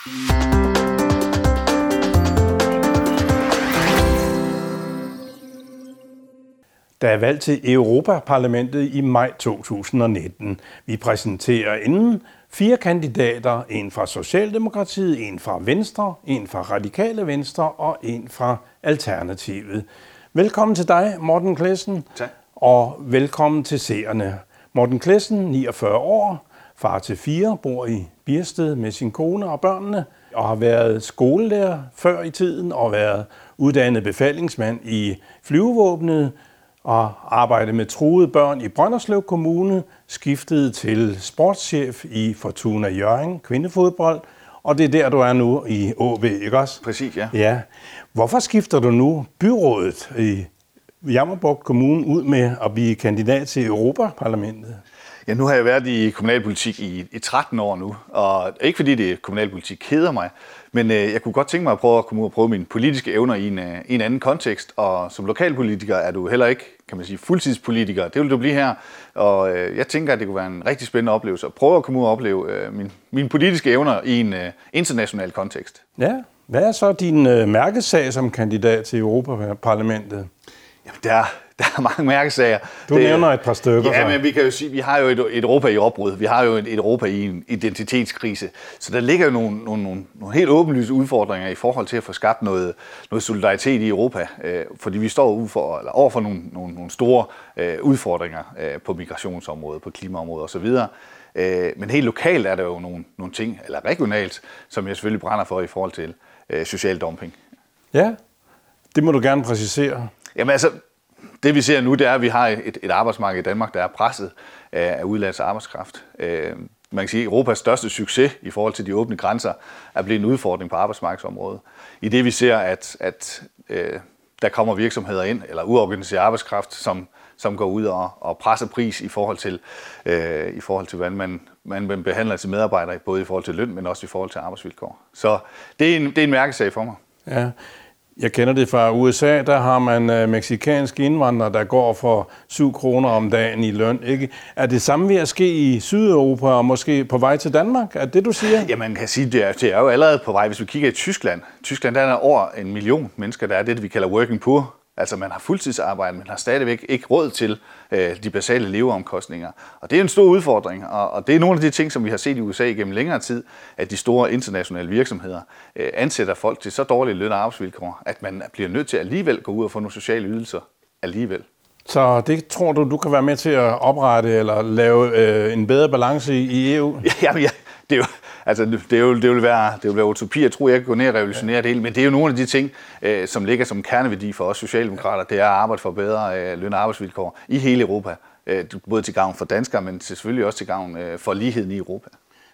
Der er valg til Europaparlamentet i maj 2019. Vi præsenterer inden fire kandidater, en fra Socialdemokratiet, en fra Venstre, en fra Radikale Venstre og en fra Alternativet. Velkommen til dig, Morten Klessen. Tak. Og velkommen til seerne. Morten Klessen, 49 år, far til fire, bor i Birsted med sin kone og børnene, og har været skolelærer før i tiden og været uddannet befalingsmand i flyvevåbnet, og arbejdede med truede børn i Brønderslev Kommune, skiftede til sportschef i Fortuna Jørgen, kvindefodbold, og det er der, du er nu i OB, ikke også? Præcis, ja. Ja. Hvorfor skifter du nu byrådet i Jammerborg Kommune ud med at blive kandidat til Europaparlamentet? Ja, nu har jeg været i kommunalpolitik i, i 13 år nu, og ikke fordi det kommunalpolitik keder mig, men øh, jeg kunne godt tænke mig at prøve at komme ud og prøve mine politiske evner i en, øh, i en anden kontekst, og som lokalpolitiker er du heller ikke, kan man sige, fuldtidspolitiker. Det vil du blive her, og øh, jeg tænker, at det kunne være en rigtig spændende oplevelse at prøve at komme ud og opleve øh, min, mine politiske evner i en øh, international kontekst. Ja. Hvad er så din øh, mærkesag som kandidat til Europaparlamentet? Jamen, der, der er mange mærkesager. Du det, nævner et par stykker. Ja, men vi kan jo sige, vi har jo et, et Europa i opbrud. Vi har jo et, et Europa i en identitetskrise. Så der ligger jo nogle, nogle, nogle, nogle helt åbenlyse udfordringer i forhold til at få skabt noget, noget solidaritet i Europa. Øh, fordi vi står ud for, eller over for nogle, nogle, nogle store øh, udfordringer øh, på migrationsområdet, på klimaområdet osv. Øh, men helt lokalt er der jo nogle, nogle ting, eller regionalt, som jeg selvfølgelig brænder for i forhold til øh, social dumping. Ja, det må du gerne præcisere. Jamen altså, det vi ser nu, det er, at vi har et, et arbejdsmarked i Danmark, der er presset af udlands arbejdskraft. Øh, man kan sige, at Europas største succes i forhold til de åbne grænser er blevet en udfordring på arbejdsmarkedsområdet. I det vi ser, at, at øh, der kommer virksomheder ind, eller uorganiseret arbejdskraft, som, som går ud og, og presser pris i forhold til, øh, i forhold til hvordan man, man behandler sine medarbejdere, både i forhold til løn, men også i forhold til arbejdsvilkår. Så det er en, det er en mærkesag for mig. Ja, jeg kender det fra USA, der har man øh, meksikanske indvandrere, der går for 7 kroner om dagen i løn. Ikke? Er det samme ved at ske i Sydeuropa og måske på vej til Danmark? Er det, du siger? Ja, man kan sige, det er, det er jo allerede på vej. Hvis vi kigger i Tyskland, Tyskland der er over en million mennesker, der er det, vi kalder working poor. Altså man har fuldtidsarbejde, men har stadigvæk ikke råd til øh, de basale leveomkostninger. Og det er en stor udfordring, og, og det er nogle af de ting, som vi har set i USA gennem længere tid, at de store internationale virksomheder øh, ansætter folk til så dårlige løn- og arbejdsvilkår, at man bliver nødt til alligevel gå ud og få nogle sociale ydelser alligevel. Så det tror du, du kan være med til at oprette eller lave øh, en bedre balance i, i EU? Ja, ja, det er jo, altså, det, er jo, det, vil være, det vil være utopi. Jeg tror, jeg kan gå ned og revolutionere ja. det hele, men det er jo nogle af de ting, øh, som ligger som kerneværdi for os socialdemokrater. Det er at arbejde for bedre øh, løn- og arbejdsvilkår i hele Europa. Øh, både til gavn for danskere, men selvfølgelig også til gavn øh, for ligheden i Europa.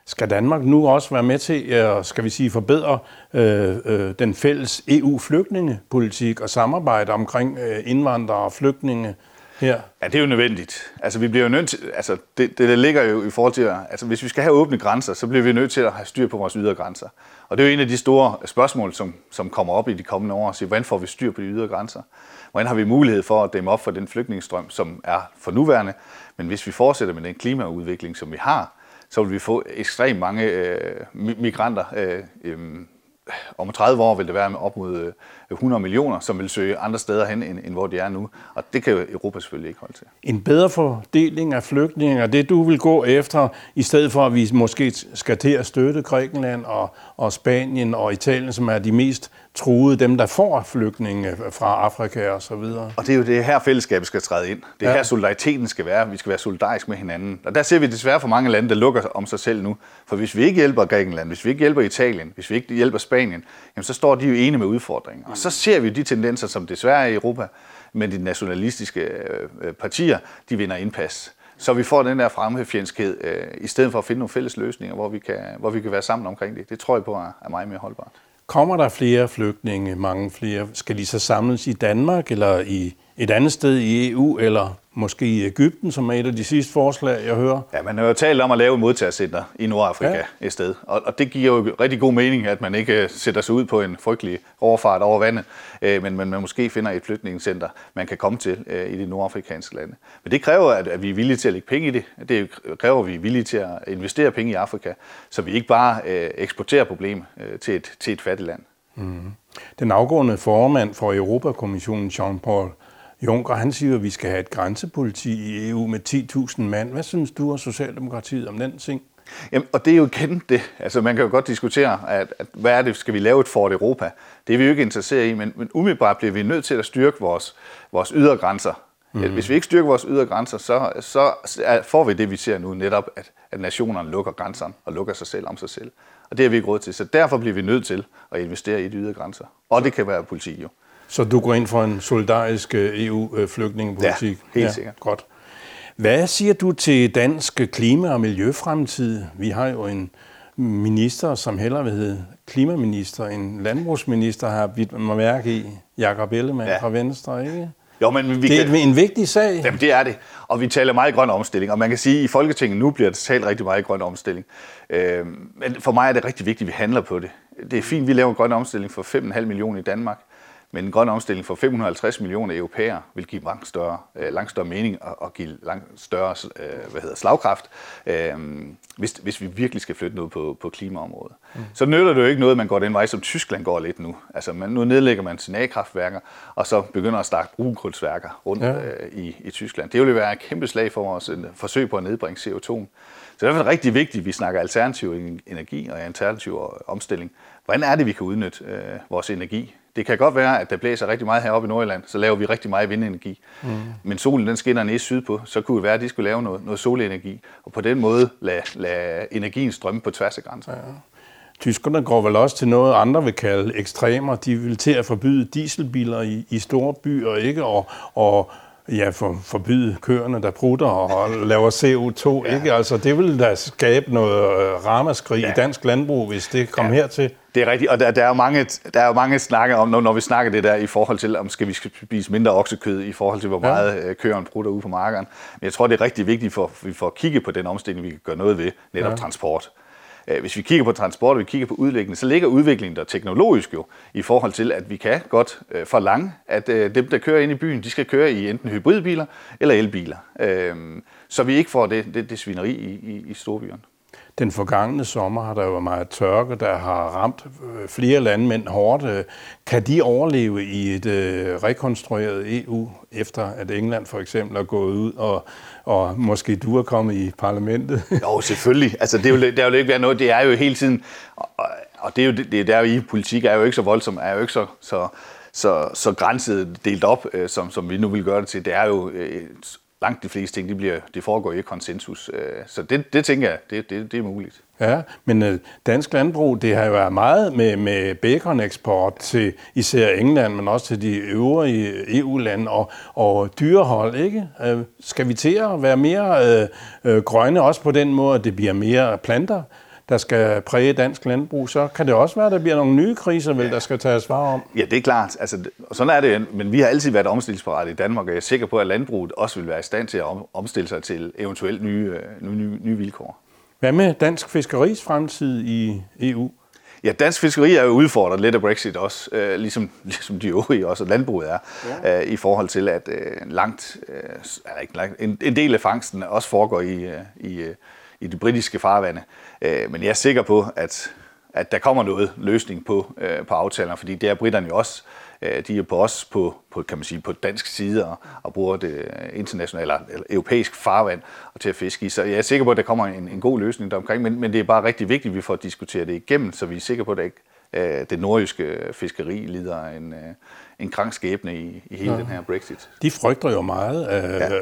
Skal Danmark nu også være med til at skal vi sige, forbedre øh, øh, den fælles EU-flygtningepolitik og samarbejde omkring øh, indvandrere og flygtninge Ja. Ja, det er jo nødvendigt. Altså, vi bliver jo nødt til, altså, det, det, det ligger jo i forhold til, at, altså, hvis vi skal have åbne grænser, så bliver vi nødt til at have styr på vores ydre grænser. Og det er jo en af de store spørgsmål, som, som kommer op i de kommende år. Så, hvordan får vi styr på de ydre grænser? Hvordan har vi mulighed for at dæmme op for den flygtningestrøm, som er for nuværende? Men hvis vi fortsætter med den klimaudvikling, som vi har, så vil vi få ekstremt mange øh, migranter. Øh, øh, om 30 år vil det være op mod øh, 100 millioner, som vil søge andre steder hen, end, end hvor de er nu. Og det kan jo Europa selvfølgelig ikke holde til. En bedre fordeling af flygtninge, det du vil gå efter, i stedet for at vi måske skal til at støtte Grækenland og, og Spanien og Italien, som er de mest truede, dem der får flygtninge fra Afrika og så videre. Og det er jo det her fællesskabet skal træde ind. Det er ja. her solidariteten skal være. Vi skal være solidarisk med hinanden. Og der ser vi desværre for mange lande, der lukker om sig selv nu. For hvis vi ikke hjælper Grækenland, hvis vi ikke hjælper Italien, hvis vi ikke hjælper Spanien, jamen så står de jo enige med udfordringen. Og så ser vi de tendenser, som desværre er i Europa, men de nationalistiske øh, partier, de vinder indpas. Så vi får den der fremmedfjendskhed, øh, i stedet for at finde nogle fælles løsninger, hvor vi kan, hvor vi kan være sammen omkring det. Det tror jeg på er, er meget mere holdbart. Kommer der flere flygtninge, mange flere? Skal de så samles i Danmark eller i et andet sted i EU, eller måske i Ægypten, som er et af de sidste forslag, jeg hører. Ja, man har jo talt om at lave et modtagercenter i Nordafrika ja. et sted, og, og det giver jo rigtig god mening, at man ikke øh, sætter sig ud på en frygtelig overfart over vandet, øh, men, men man måske finder et flytningscenter, man kan komme til øh, i de nordafrikanske lande. Men det kræver, at, at vi er villige til at lægge penge i det. Det kræver, at vi er villige til at investere penge i Afrika, så vi ikke bare øh, eksporterer problemet øh, til, et, til et fattigt land. Mm. Den afgående formand for Europakommissionen, Jean-Paul Juncker, han siger, at vi skal have et grænsepoliti i EU med 10.000 mand. Hvad synes du og Socialdemokratiet om den ting? Jamen, og det er jo igen det. Altså, man kan jo godt diskutere, at, at hvad er det, skal vi lave et Fort Europa? Det er vi jo ikke interesseret i, men, men umiddelbart bliver vi nødt til at styrke vores, vores ydergrænser. Mm. Hvis vi ikke styrker vores ydergrænser, så, så får vi det, vi ser nu, netop at, at nationerne lukker grænserne og lukker sig selv om sig selv. Og det har vi ikke råd til. Så derfor bliver vi nødt til at investere i de ydergrænser. Og det kan være politi jo. Så du går ind for en solidarisk øh, EU-flygtningepolitik? Ja, helt sikkert. Ja, godt. Hvad siger du til dansk klima- og miljøfremtid? Vi har jo en minister, som heller vil hedde klimaminister, en landbrugsminister har bidt mig mærke i, Jakob Ellemann ja. fra Venstre, ikke? Jo, men vi det er kan... en vigtig sag. Jamen, det er det. Og vi taler meget grøn omstilling. Og man kan sige, at i Folketinget nu bliver det talt rigtig meget grøn omstilling. Øh, men for mig er det rigtig vigtigt, at vi handler på det. Det er fint, at vi laver en grøn omstilling for 5,5 millioner i Danmark. Men en grøn omstilling for 550 millioner europæere vil give langt større, øh, langt større mening og, og give langt større øh, hvad hedder, slagkraft, øh, hvis, hvis vi virkelig skal flytte noget på, på klimaområdet. Mm. Så nytter det jo ikke noget, at man går den vej, som Tyskland går lidt nu. Altså man, nu nedlægger man sine A-kraftværker, og så begynder at starte brunkulsværker rundt ja. øh, i, i Tyskland. Det vil jo være et kæmpe slag for vores forsøg på at nedbringe CO2'en. Så det er rigtig vigtigt, at vi snakker alternativ energi og alternativ omstilling. Hvordan er det, vi kan udnytte øh, vores energi? Det kan godt være, at der blæser rigtig meget heroppe i Nordjylland, så laver vi rigtig meget vindenergi. Mm. Men solen den skinner ned sydpå, så kunne det være, at de skulle lave noget, noget solenergi, og på den måde lade, lade energien strømme på tværs af grænser. Ja. Tyskerne går vel også til noget, andre vil kalde ekstremer. De vil til at forbyde dieselbiler i, i store byer, ikke? Og, og ja, for, forbyde køerne, der prutter og laver CO2. Ja. Ikke? Altså, det vil da skabe noget øh, ramaskrig ja. i dansk landbrug, hvis det kommer ja. hertil. Det er rigtigt, og der, der, er jo mange, der er jo mange snakke om, når, når vi snakker det der i forhold til, om skal vi spise mindre oksekød, i forhold til, hvor meget ja. Øh, prutter ude på markeren. Men jeg tror, det er rigtig vigtigt, for vi får kigge på den omstilling, vi kan gøre noget ved, netop ja. transport. Øh, hvis vi kigger på transport, og vi kigger på udvikling, så ligger udviklingen der teknologisk jo i forhold til, at vi kan godt øh, forlange, at øh, dem, der kører ind i byen, de skal køre i enten hybridbiler eller elbiler. Så vi ikke får det, det, det svineri i, i, i storbyerne. Den forgangne sommer har der jo været meget tørke, der har ramt øh, flere landmænd hårdt. Øh, kan de overleve i et øh, rekonstrueret EU, efter at England for eksempel er gået ud og og måske du er kommet i parlamentet. jo, selvfølgelig. Altså, det, er jo, det er jo ikke være noget. Det er jo hele tiden, og, og det er jo, det, der er jo i politik, er jo ikke så voldsomt, er jo ikke så, så, så, så grænset delt op, øh, som, som vi nu vil gøre det til. Det er jo øh, langt de fleste ting, de, bliver, de foregår i konsensus. Øh, så det, det tænker jeg, det, det, det er muligt. Ja, men øh, dansk landbrug, det har jo været meget med, med baconeksport til især England, men også til de øvrige EU-lande og, og dyrehold, ikke? Øh, skal vi til at være mere øh, grønne også på den måde, at det bliver mere planter? Der skal præge dansk landbrug, så kan det også være, at der bliver nogle nye kriser, vel, der skal tages vare om. Ja, det er klart. Altså, sådan er det, men vi har altid været omstillingsparate i Danmark, og jeg er sikker på, at landbruget også vil være i stand til at omstille sig til eventuelt nye, øh, nye, nye vilkår. Hvad med dansk fiskeris fremtid i EU? Ja, dansk fiskeri er jo udfordret lidt af Brexit også, øh, ligesom, ligesom de øvrige også, og landbruget er, ja. øh, i forhold til, at øh, langt, øh, ikke langt, en, en del af fangsten også foregår i, øh, i, øh, i de britiske farvande. Øh, Øh, men jeg er sikker på, at, at der kommer noget løsning på, øh, på aftalerne, fordi det er britterne jo også. Øh, de er på os på, på, kan man sige, på dansk side og, og bruger det øh, internationale eller, eller europæisk farvand og til at fiske i. Så jeg er sikker på, at der kommer en, en god løsning deromkring, men, men det er bare rigtig vigtigt, at vi får diskuteret det igennem, så vi er sikre på, at det, ikke, øh, det nordjyske fiskeri lider en, øh, en krank skæbne i, i hele ja. den her Brexit. De frygter jo meget, at, ja.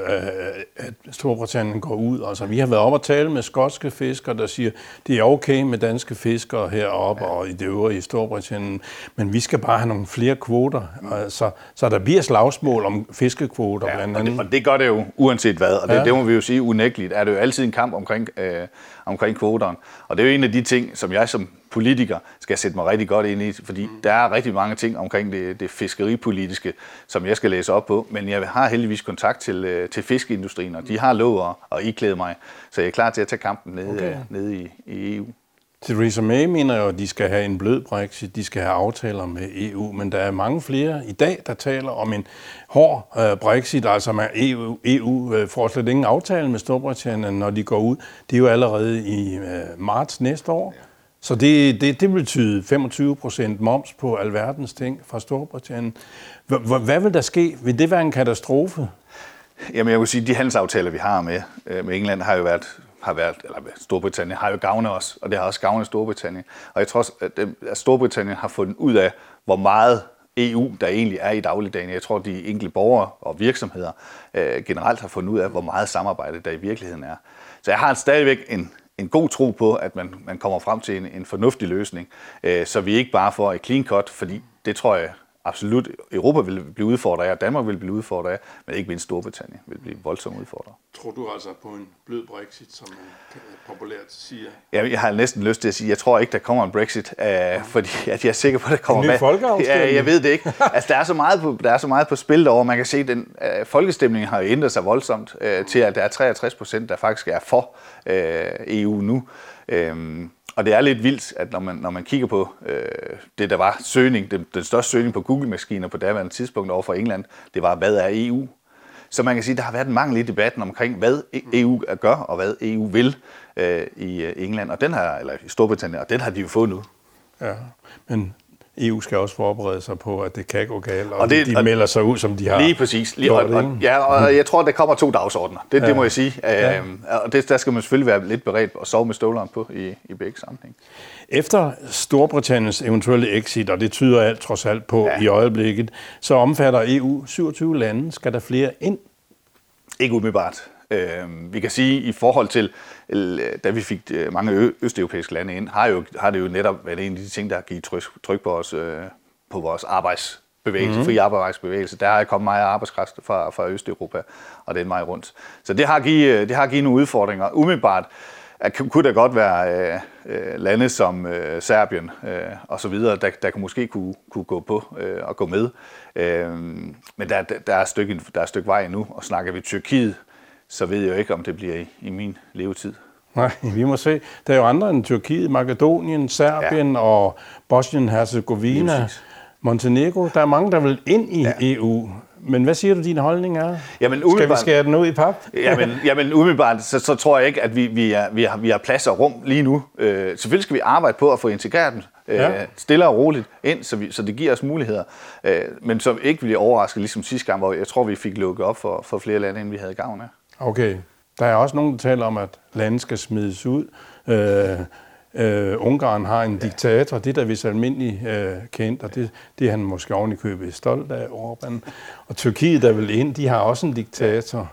at Storbritannien går ud. Altså, vi har været op og tale med skotske fiskere, der siger, det er okay med danske fiskere heroppe ja. og i det øvrige i Storbritannien, men vi skal bare have nogle flere kvoter. Mm. Altså, så der bliver slagsmål om fiskekvoter ja, blandt andet. Og det, og det gør det jo uanset hvad, og det, ja. det må vi jo sige unægteligt, er det jo altid en kamp omkring, øh, omkring kvoterne. Og det er jo en af de ting, som jeg som politiker skal sætte mig rigtig godt ind i, fordi mm. der er rigtig mange ting omkring det, det fiskeri fiskeripolitiske, som jeg skal læse op på, men jeg har heldigvis kontakt til, øh, til fiskeindustrien, og de har lov at, at iklæde mig, så jeg er klar til at tage kampen nede, okay. nede i, i EU. Theresa May mener jo, at de skal have en blød Brexit, de skal have aftaler med EU, men der er mange flere i dag, der taler om en hård uh, Brexit, altså med EU, EU uh, får slet ingen aftale med Storbritannien, når de går ud. Det er jo allerede i marts næste år. Så det, det, det betyder 25 procent moms på alverdens ting fra Storbritannien. Hvad vil der ske? Vil det være en katastrofe? Jamen jeg vil sige, at de handelsaftaler, vi har med, øh, med England, har jo været har været, eller Storbritannien har jo gavnet os, og det har også gavnet Storbritannien. Og jeg tror også, at øh, Storbritannien har fundet ud af, hvor meget EU, der egentlig er i dagligdagen. Jeg tror, de enkelte borgere og virksomheder øh, generelt har fundet ud af, hvor meget samarbejde der i virkeligheden er. Så jeg har stadigvæk en, en god tro på, at man, man kommer frem til en, en fornuftig løsning, øh, så vi ikke bare får et clean cut, fordi det tror jeg absolut, Europa vil blive udfordret af, Danmark vil blive udfordret af, men ikke mindst Storbritannien vil blive voldsomt udfordret. Tror du altså på en blød Brexit, som man populært siger? Ja, jeg har næsten lyst til at sige, jeg tror ikke, der kommer en Brexit, uh, fordi at jeg er sikker på, at der kommer en ny folkeafstemning? Ja, jeg ved det ikke. Altså, der er så meget på, der er så meget på spil derovre. Man kan se, at den uh, folkestemning har ændret sig voldsomt uh, til, at der er 63 procent, der faktisk er for uh, EU nu. Uh, og det er lidt vildt, at når man, når man kigger på øh, det, der var søgning, den, den største søgning på Google-maskiner på daværende tidspunkt over for England, det var, hvad er EU? Så man kan sige, at der har været en mangel i debatten omkring, hvad EU gør og hvad EU vil øh, i øh, England, og den har, eller i Storbritannien, og den har de jo fået nu. Ja, men EU skal også forberede sig på, at det kan gå galt, og, og det, de melder sig ud, som de har Lige præcis. Lige, og, og, ja, og jeg tror, der kommer to dagsordner. Det, ja. det må jeg sige. Ja. Øhm, og det, der skal man selvfølgelig være lidt beredt og sove med støvlerne på i, i begge sammenhæng. Efter Storbritanniens eventuelle exit, og det tyder alt trods alt på ja. i øjeblikket, så omfatter EU 27 lande. Skal der flere ind? Ikke umiddelbart. Øh, vi kan sige, i forhold til, da vi fik øh, mange østeuropæiske lande ind, har, jo, har det jo netop været en af de ting, der har givet tryk, tryk på, os, øh, på vores arbejdsbevægelse, mm. fri arbejdsbevægelse. Der er kommet meget arbejdskraft fra, fra Østeuropa, og det er meget rundt. Så det har givet, det har givet nogle udfordringer. Umiddelbart at, kunne der godt være øh, øh, lande som øh, Serbien øh, og så videre, der, der måske kunne, kunne gå på øh, og gå med. Øh, men der, der, er et stykke, der er et stykke vej nu, og snakker vi Tyrkiet, så ved jeg jo ikke, om det bliver i, i min levetid. Nej, vi må se. Der er jo andre end Tyrkiet, Makedonien, Serbien ja. og Bosnien-Herzegovina, Montenegro. Der er mange, der vil ind i ja. EU. Men hvad siger du, din holdning er? Jamen, Skal vi skære den ud i pap? jamen, jamen umiddelbart, så, så tror jeg ikke, at vi, vi, er, vi, har, vi har plads og rum lige nu. Øh, selvfølgelig skal vi arbejde på at få integreret dem øh, ja. stille og roligt ind, så, vi, så det giver os muligheder. Øh, men så ikke bliver overrasket, ligesom sidste gang, hvor jeg tror, vi fik lukket op for, for flere lande, end vi havde gavn af. Okay. Der er også nogen, der taler om, at lande skal smides ud. Øh, øh, Ungarn har en diktator, det er der vist almindeligt øh, kendt, og det, det er han måske oven i købet stolt af, Orbán. Og Tyrkiet, der vil ind, de har også en diktator.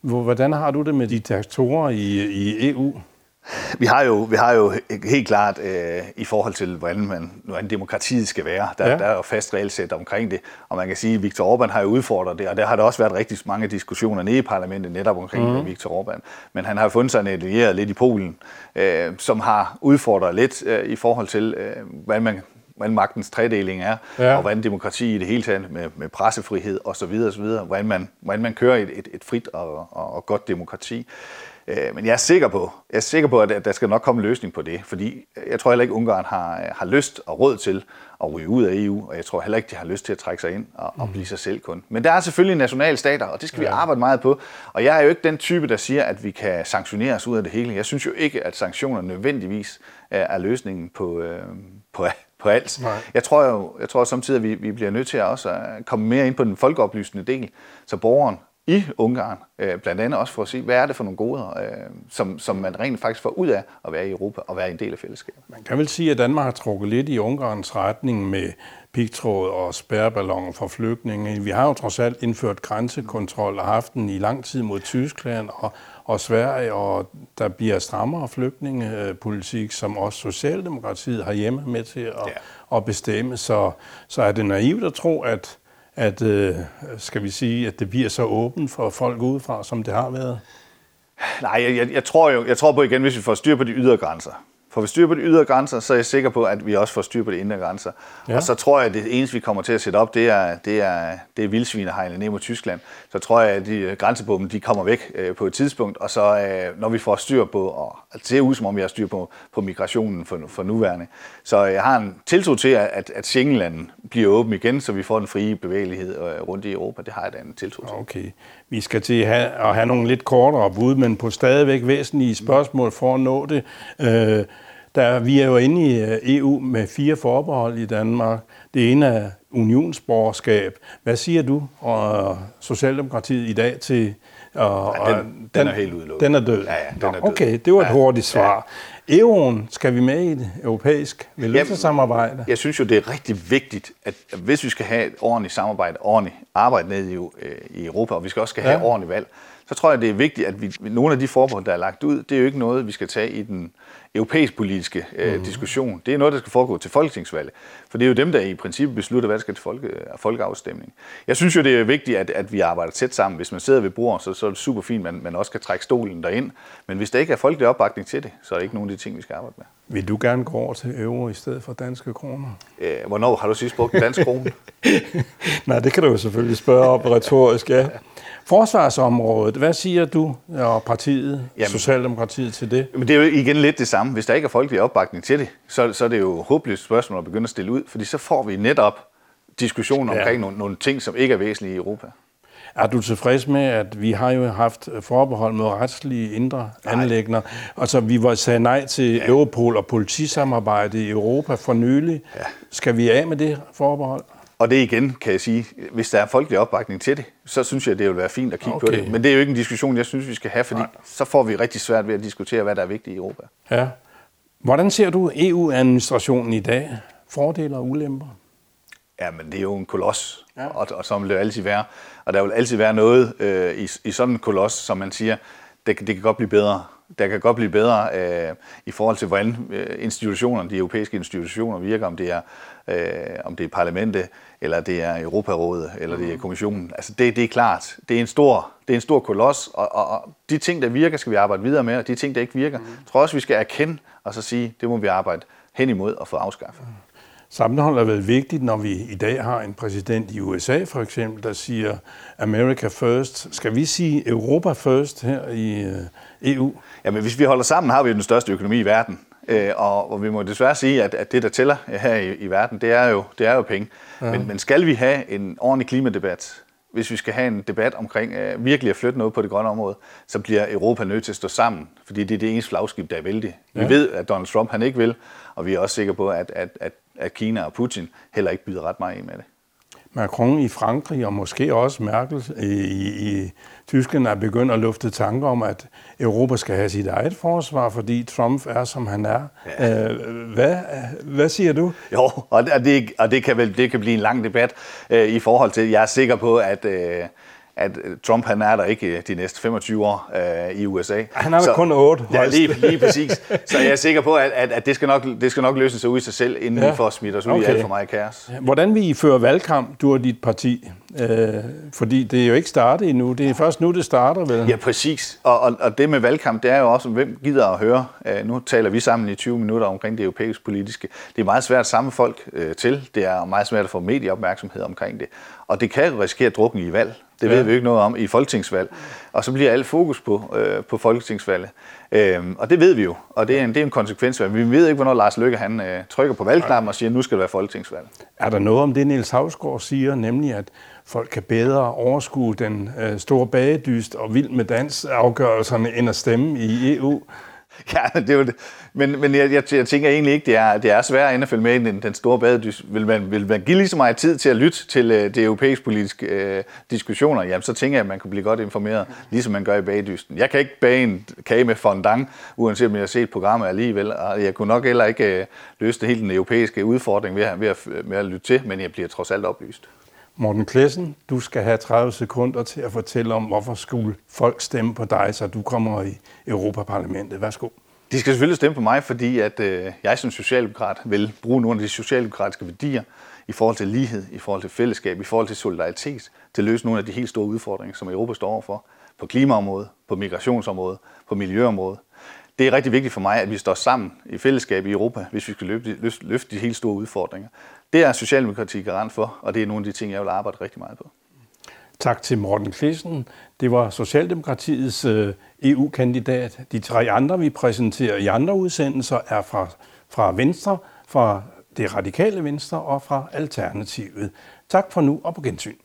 Hvordan har du det med diktatorer i, i EU? Vi har jo, vi har jo helt klart øh, i forhold til, hvordan, man, hvordan demokratiet skal være, der, ja. der er jo fast regelsæt omkring det. Og man kan sige, at Viktor Orbán har jo udfordret det, og der har der også været rigtig mange diskussioner nede i parlamentet netop omkring mm. Viktor Orbán. Men han har fundet sig en allieret lidt i Polen, øh, som har udfordret lidt øh, i forhold til, øh, hvordan man hvordan magtens tredeling er, ja. og hvordan demokrati i det hele taget med, med pressefrihed osv., osv. Hvordan, man, hvordan man kører et, et, et frit og, og, og godt demokrati. Øh, men jeg er sikker på, jeg er sikker på, at der skal nok komme en løsning på det, fordi jeg tror heller ikke, at Ungarn har, har lyst og råd til at ryge ud af EU, og jeg tror heller ikke, de har lyst til at trække sig ind og, og blive sig selv kun. Men der er selvfølgelig nationale stater, og det skal vi arbejde meget på. Og jeg er jo ikke den type, der siger, at vi kan sanktionere os ud af det hele. Jeg synes jo ikke, at sanktioner nødvendigvis er løsningen på, øh, på, på alt. Nej. Jeg tror jo, jeg tror samtidig, at vi, vi bliver nødt til at også at komme mere ind på den folkeoplysende del, så borgeren i Ungarn, øh, blandt andet også for at se, hvad er det for nogle goder, øh, som, som man rent faktisk får ud af at være i Europa og være en del af fællesskabet. Man kan vel sige, at Danmark har trukket lidt i Ungarns retning med pigtråd og spærreballoner for flygtninge. Vi har jo trods alt indført grænsekontrol og haft den i lang tid mod Tyskland og, og Sverige, og der bliver strammere flygtningepolitik, som også Socialdemokratiet har hjemme med til at, ja. at bestemme. Så, så er det naivt at tro, at at, øh, skal vi sige, at det bliver så åbent for folk udefra, som det har været? Nej, jeg, jeg, tror jo, jeg tror på igen, hvis vi får styr på de ydre grænser, Får vi styr på de ydre grænser, så er jeg sikker på, at vi også får styr på de indre grænser. Ja. Og så tror jeg, at det eneste, vi kommer til at sætte op, det er, det er, det er vildsvinehegnet ned mod Tyskland. Så tror jeg, at de øh, grænsebomben, de kommer væk øh, på et tidspunkt, og så øh, når vi får styr på, og det ser ud som om vi har styr på, på migrationen for, for nuværende. Så jeg har en tiltro til, at, at Schengenlanden bliver åben igen, så vi får den frie bevægelighed øh, rundt i Europa. Det har jeg da en tiltro til. Okay. Vi skal til at have, at have nogle lidt kortere bud, men på stadigvæk væsentlige spørgsmål for at nå det. Øh, der, vi er jo inde i øh, EU med fire forbehold i Danmark. Det ene er unionsborgerskab. Hvad siger du og Socialdemokratiet i dag til... Og, ja, den, den, den er helt udelukket. Den er død? Ja, ja, den er død. Okay, det var et ja, hurtigt svar. Ja. Euroen, skal vi med i det europæisk valutasamarbejde? Jeg, jeg synes jo, det er rigtig vigtigt, at hvis vi skal have et ordentligt samarbejde, ordentligt arbejde ned i, øh, i Europa, og vi skal også skal have ja. ordentligt valg, så tror jeg, det er vigtigt, at vi, nogle af de forbehold, der er lagt ud, det er jo ikke noget, vi skal tage i den europæisk politiske øh, mm. diskussion. Det er noget, der skal foregå til folketingsvalget. For det er jo dem, der i princippet beslutter, hvad der skal til folke, folkeafstemning. Jeg synes jo, det er vigtigt, at, at vi arbejder tæt sammen. Hvis man sidder ved bordet, så, så er det super fint, at man, man også kan trække stolen derind. Men hvis der ikke er folkelig opbakning til det, så er det ikke nogen af de ting, vi skal arbejde med. Vil du gerne gå over til euro i stedet for danske kroner? Øh, hvornår har du sidst brugt en dansk krone? Nej, det kan du jo selvfølgelig spørge op retorisk, ja. Forsvarsområdet, hvad siger du og partiet, Jamen, Socialdemokratiet til det? Men det er jo igen lidt det samme. Hvis der ikke er folkelig opbakning til det, så, så er det jo håbløst spørgsmål at begynde at stille ud, fordi så får vi netop diskussioner ja. omkring nogle, nogle ting, som ikke er væsentlige i Europa. Er du tilfreds med, at vi har jo haft forbehold med retslige indre anlægner, og så vi var sagde nej til ja. Europol og politisamarbejde i Europa for nylig. Ja. Skal vi af med det forbehold? Og det igen, kan jeg sige, hvis der er folkelig opbakning til det, så synes jeg, det vil være fint at kigge okay. på det. Men det er jo ikke en diskussion, jeg synes, vi skal have, fordi Nej. så får vi rigtig svært ved at diskutere, hvad der er vigtigt i Europa. Ja. Hvordan ser du EU-administrationen i dag? Fordele og ulemper? Ja, men det er jo en koloss, ja. og, og så vil det altid være. Og der vil altid være noget øh, i, i sådan en koloss, som man siger, det, det kan godt blive bedre. Der kan godt blive bedre øh, i forhold til, hvordan øh, institutionerne, de europæiske institutioner virker, om det er, øh, om det er parlamentet, eller det er Europarådet, eller det er mm. kommissionen. Altså det, det er klart, det er en stor, det er en stor koloss, og, og, og de ting, der virker, skal vi arbejde videre med, og de ting, der ikke virker, mm. tror også, vi skal erkende og så sige, det må vi arbejde hen imod og få afskaffet. Mm. Sammenhold er vel vigtigt, når vi i dag har en præsident i USA for eksempel, der siger America first. Skal vi sige Europa first her i øh, EU? Jamen hvis vi holder sammen, har vi den største økonomi i verden. Øh, og, og vi må desværre sige, at, at det, der tæller her i, i verden, det er jo, det er jo penge. Ja. Men, men skal vi have en ordentlig klimadebat, hvis vi skal have en debat omkring uh, virkelig at flytte noget på det grønne område, så bliver Europa nødt til at stå sammen, fordi det er det eneste flagskib, der er vældig. Ja. Vi ved, at Donald Trump han ikke vil, og vi er også sikre på, at, at, at, at Kina og Putin heller ikke byder ret meget ind med det. Macron i Frankrig og måske også Merkel i, i Tyskland er begyndt at lufte tanker om, at Europa skal have sit eget forsvar, fordi Trump er, som han er. Ja. Øh, hvad, hvad siger du? Jo, og det, og det, kan, vel, det kan blive en lang debat øh, i forhold til, jeg er sikker på, at... Øh, at øh, Trump han er der ikke øh, de næste 25 år øh, i USA. Han er der så, kun 8. Ja, lige, lige præcis. Så jeg er sikker på, at, at, at det, skal nok, det skal nok løse sig ud i sig selv, inden ja. vi får smidt os ud okay. i alt for meget kaos. Hvordan vil I føre valgkamp, du og dit parti? Øh, fordi det er jo ikke startet endnu. Det er først nu, det starter, vel? Ja, præcis. Og, og, og det med valgkamp, det er jo også, hvem gider at høre. Øh, nu taler vi sammen i 20 minutter omkring det europæiske politiske. Det er meget svært at samle folk øh, til. Det er meget svært at få medieopmærksomhed omkring det. Og det kan risikere at drukne i valg. Det ja. ved vi ikke noget om i folketingsvalg. Og så bliver alt fokus på, øh, på folketingsvalget. Øhm, og det ved vi jo, og det er en, det er en konsekvens. Vi ved ikke, hvornår Lars Løkke han, øh, trykker på valgknappen og siger, at nu skal det være folketingsvalg. Er der noget om det, Niels Havsgaard siger, nemlig at folk kan bedre overskue den øh, store bagedyst og vild med dans afgørelserne end at stemme i EU? Ja, det er jo det. Men, men jeg, jeg, jeg tænker egentlig ikke, det er, det er svært at følge med i den, den store badedys. Vil man, vil man give lige så meget tid til at lytte til øh, det europæiske politiske øh, diskussioner, jamen så tænker jeg, at man kan blive godt informeret, ligesom man gør i bagedysten. Jeg kan ikke bage en kage med fondant, uanset om jeg har set programmet alligevel, og jeg kunne nok heller ikke øh, løse det hele den europæiske udfordring ved, ved, at, ved at lytte til, men jeg bliver trods alt oplyst. Morten Klessen, du skal have 30 sekunder til at fortælle om, hvorfor skulle folk stemme på dig, så du kommer i Europaparlamentet. Værsgo. De skal selvfølgelig stemme på mig, fordi at, øh, jeg som socialdemokrat vil bruge nogle af de socialdemokratiske værdier i forhold til lighed, i forhold til fællesskab, i forhold til solidaritet, til at løse nogle af de helt store udfordringer, som Europa står overfor, på klimaområdet, på migrationsområdet, på miljøområdet det er rigtig vigtigt for mig, at vi står sammen i fællesskab i Europa, hvis vi skal løfte, løfte, løfte de helt store udfordringer. Det er Socialdemokratiet garant for, og det er nogle af de ting, jeg vil arbejde rigtig meget på. Tak til Morten Klissen. Det var Socialdemokratiets øh, EU-kandidat. De tre andre, vi præsenterer i andre udsendelser, er fra, fra Venstre, fra det radikale Venstre og fra Alternativet. Tak for nu og på gensyn.